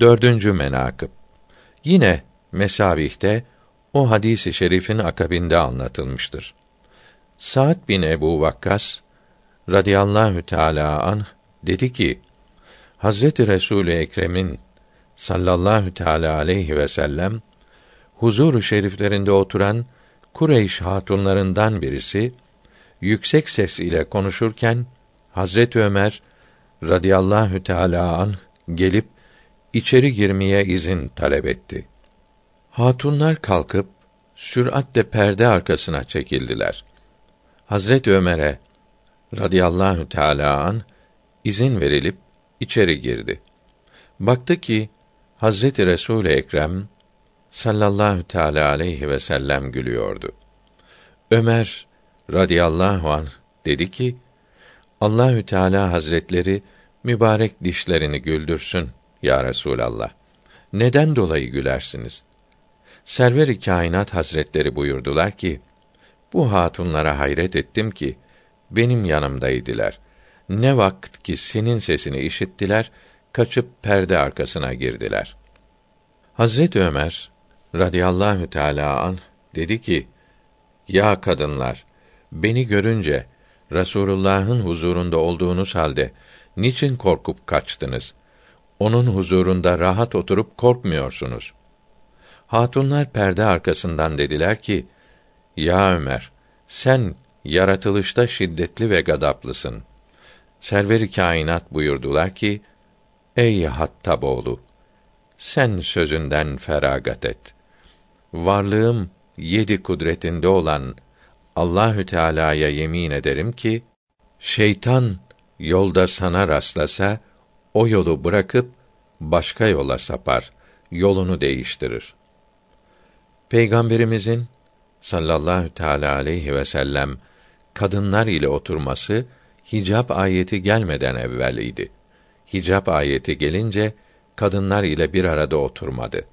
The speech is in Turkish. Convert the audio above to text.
Dördüncü menakıb Yine mesabihte o hadisi şerifin akabinde anlatılmıştır. Sa'd bin Ebu Vakkas radıyallahu teala anh dedi ki: Hazreti Resul Ekrem'in sallallahu teala aleyhi ve sellem huzur şeriflerinde oturan Kureyş hatunlarından birisi yüksek ses ile konuşurken Hazret Ömer radıyallahu teala an gelip içeri girmeye izin talep etti. Hatunlar kalkıp süratle perde arkasına çekildiler. Hazret Ömer'e radıyallahu teala an izin verilip içeri girdi. Baktı ki Hazreti Resul Ekrem sallallahu teala aleyhi ve sellem gülüyordu. Ömer radıyallahu anh dedi ki: Allahü Teala Hazretleri mübarek dişlerini güldürsün ya Resulallah. Neden dolayı gülersiniz? Server-i Kainat Hazretleri buyurdular ki: Bu hatunlara hayret ettim ki benim yanımdaydılar. Ne vakit ki senin sesini işittiler, kaçıp perde arkasına girdiler. Hazret Ömer radıyallahu teala an dedi ki: Ya kadınlar, beni görünce Resulullah'ın huzurunda olduğunuz halde niçin korkup kaçtınız? Onun huzurunda rahat oturup korkmuyorsunuz. Hatunlar perde arkasından dediler ki: Ya Ömer, sen yaratılışta şiddetli ve gadaplısın. Server-i kainat buyurdular ki: Ey Hattab oğlu, sen sözünden feragat et. Varlığım yedi kudretinde olan Allahü Teala'ya yemin ederim ki şeytan yolda sana rastlasa o yolu bırakıp başka yola sapar, yolunu değiştirir. Peygamberimizin sallallahu teala aleyhi ve sellem kadınlar ile oturması hicap ayeti gelmeden evvel idi. Hicap ayeti gelince kadınlar ile bir arada oturmadı.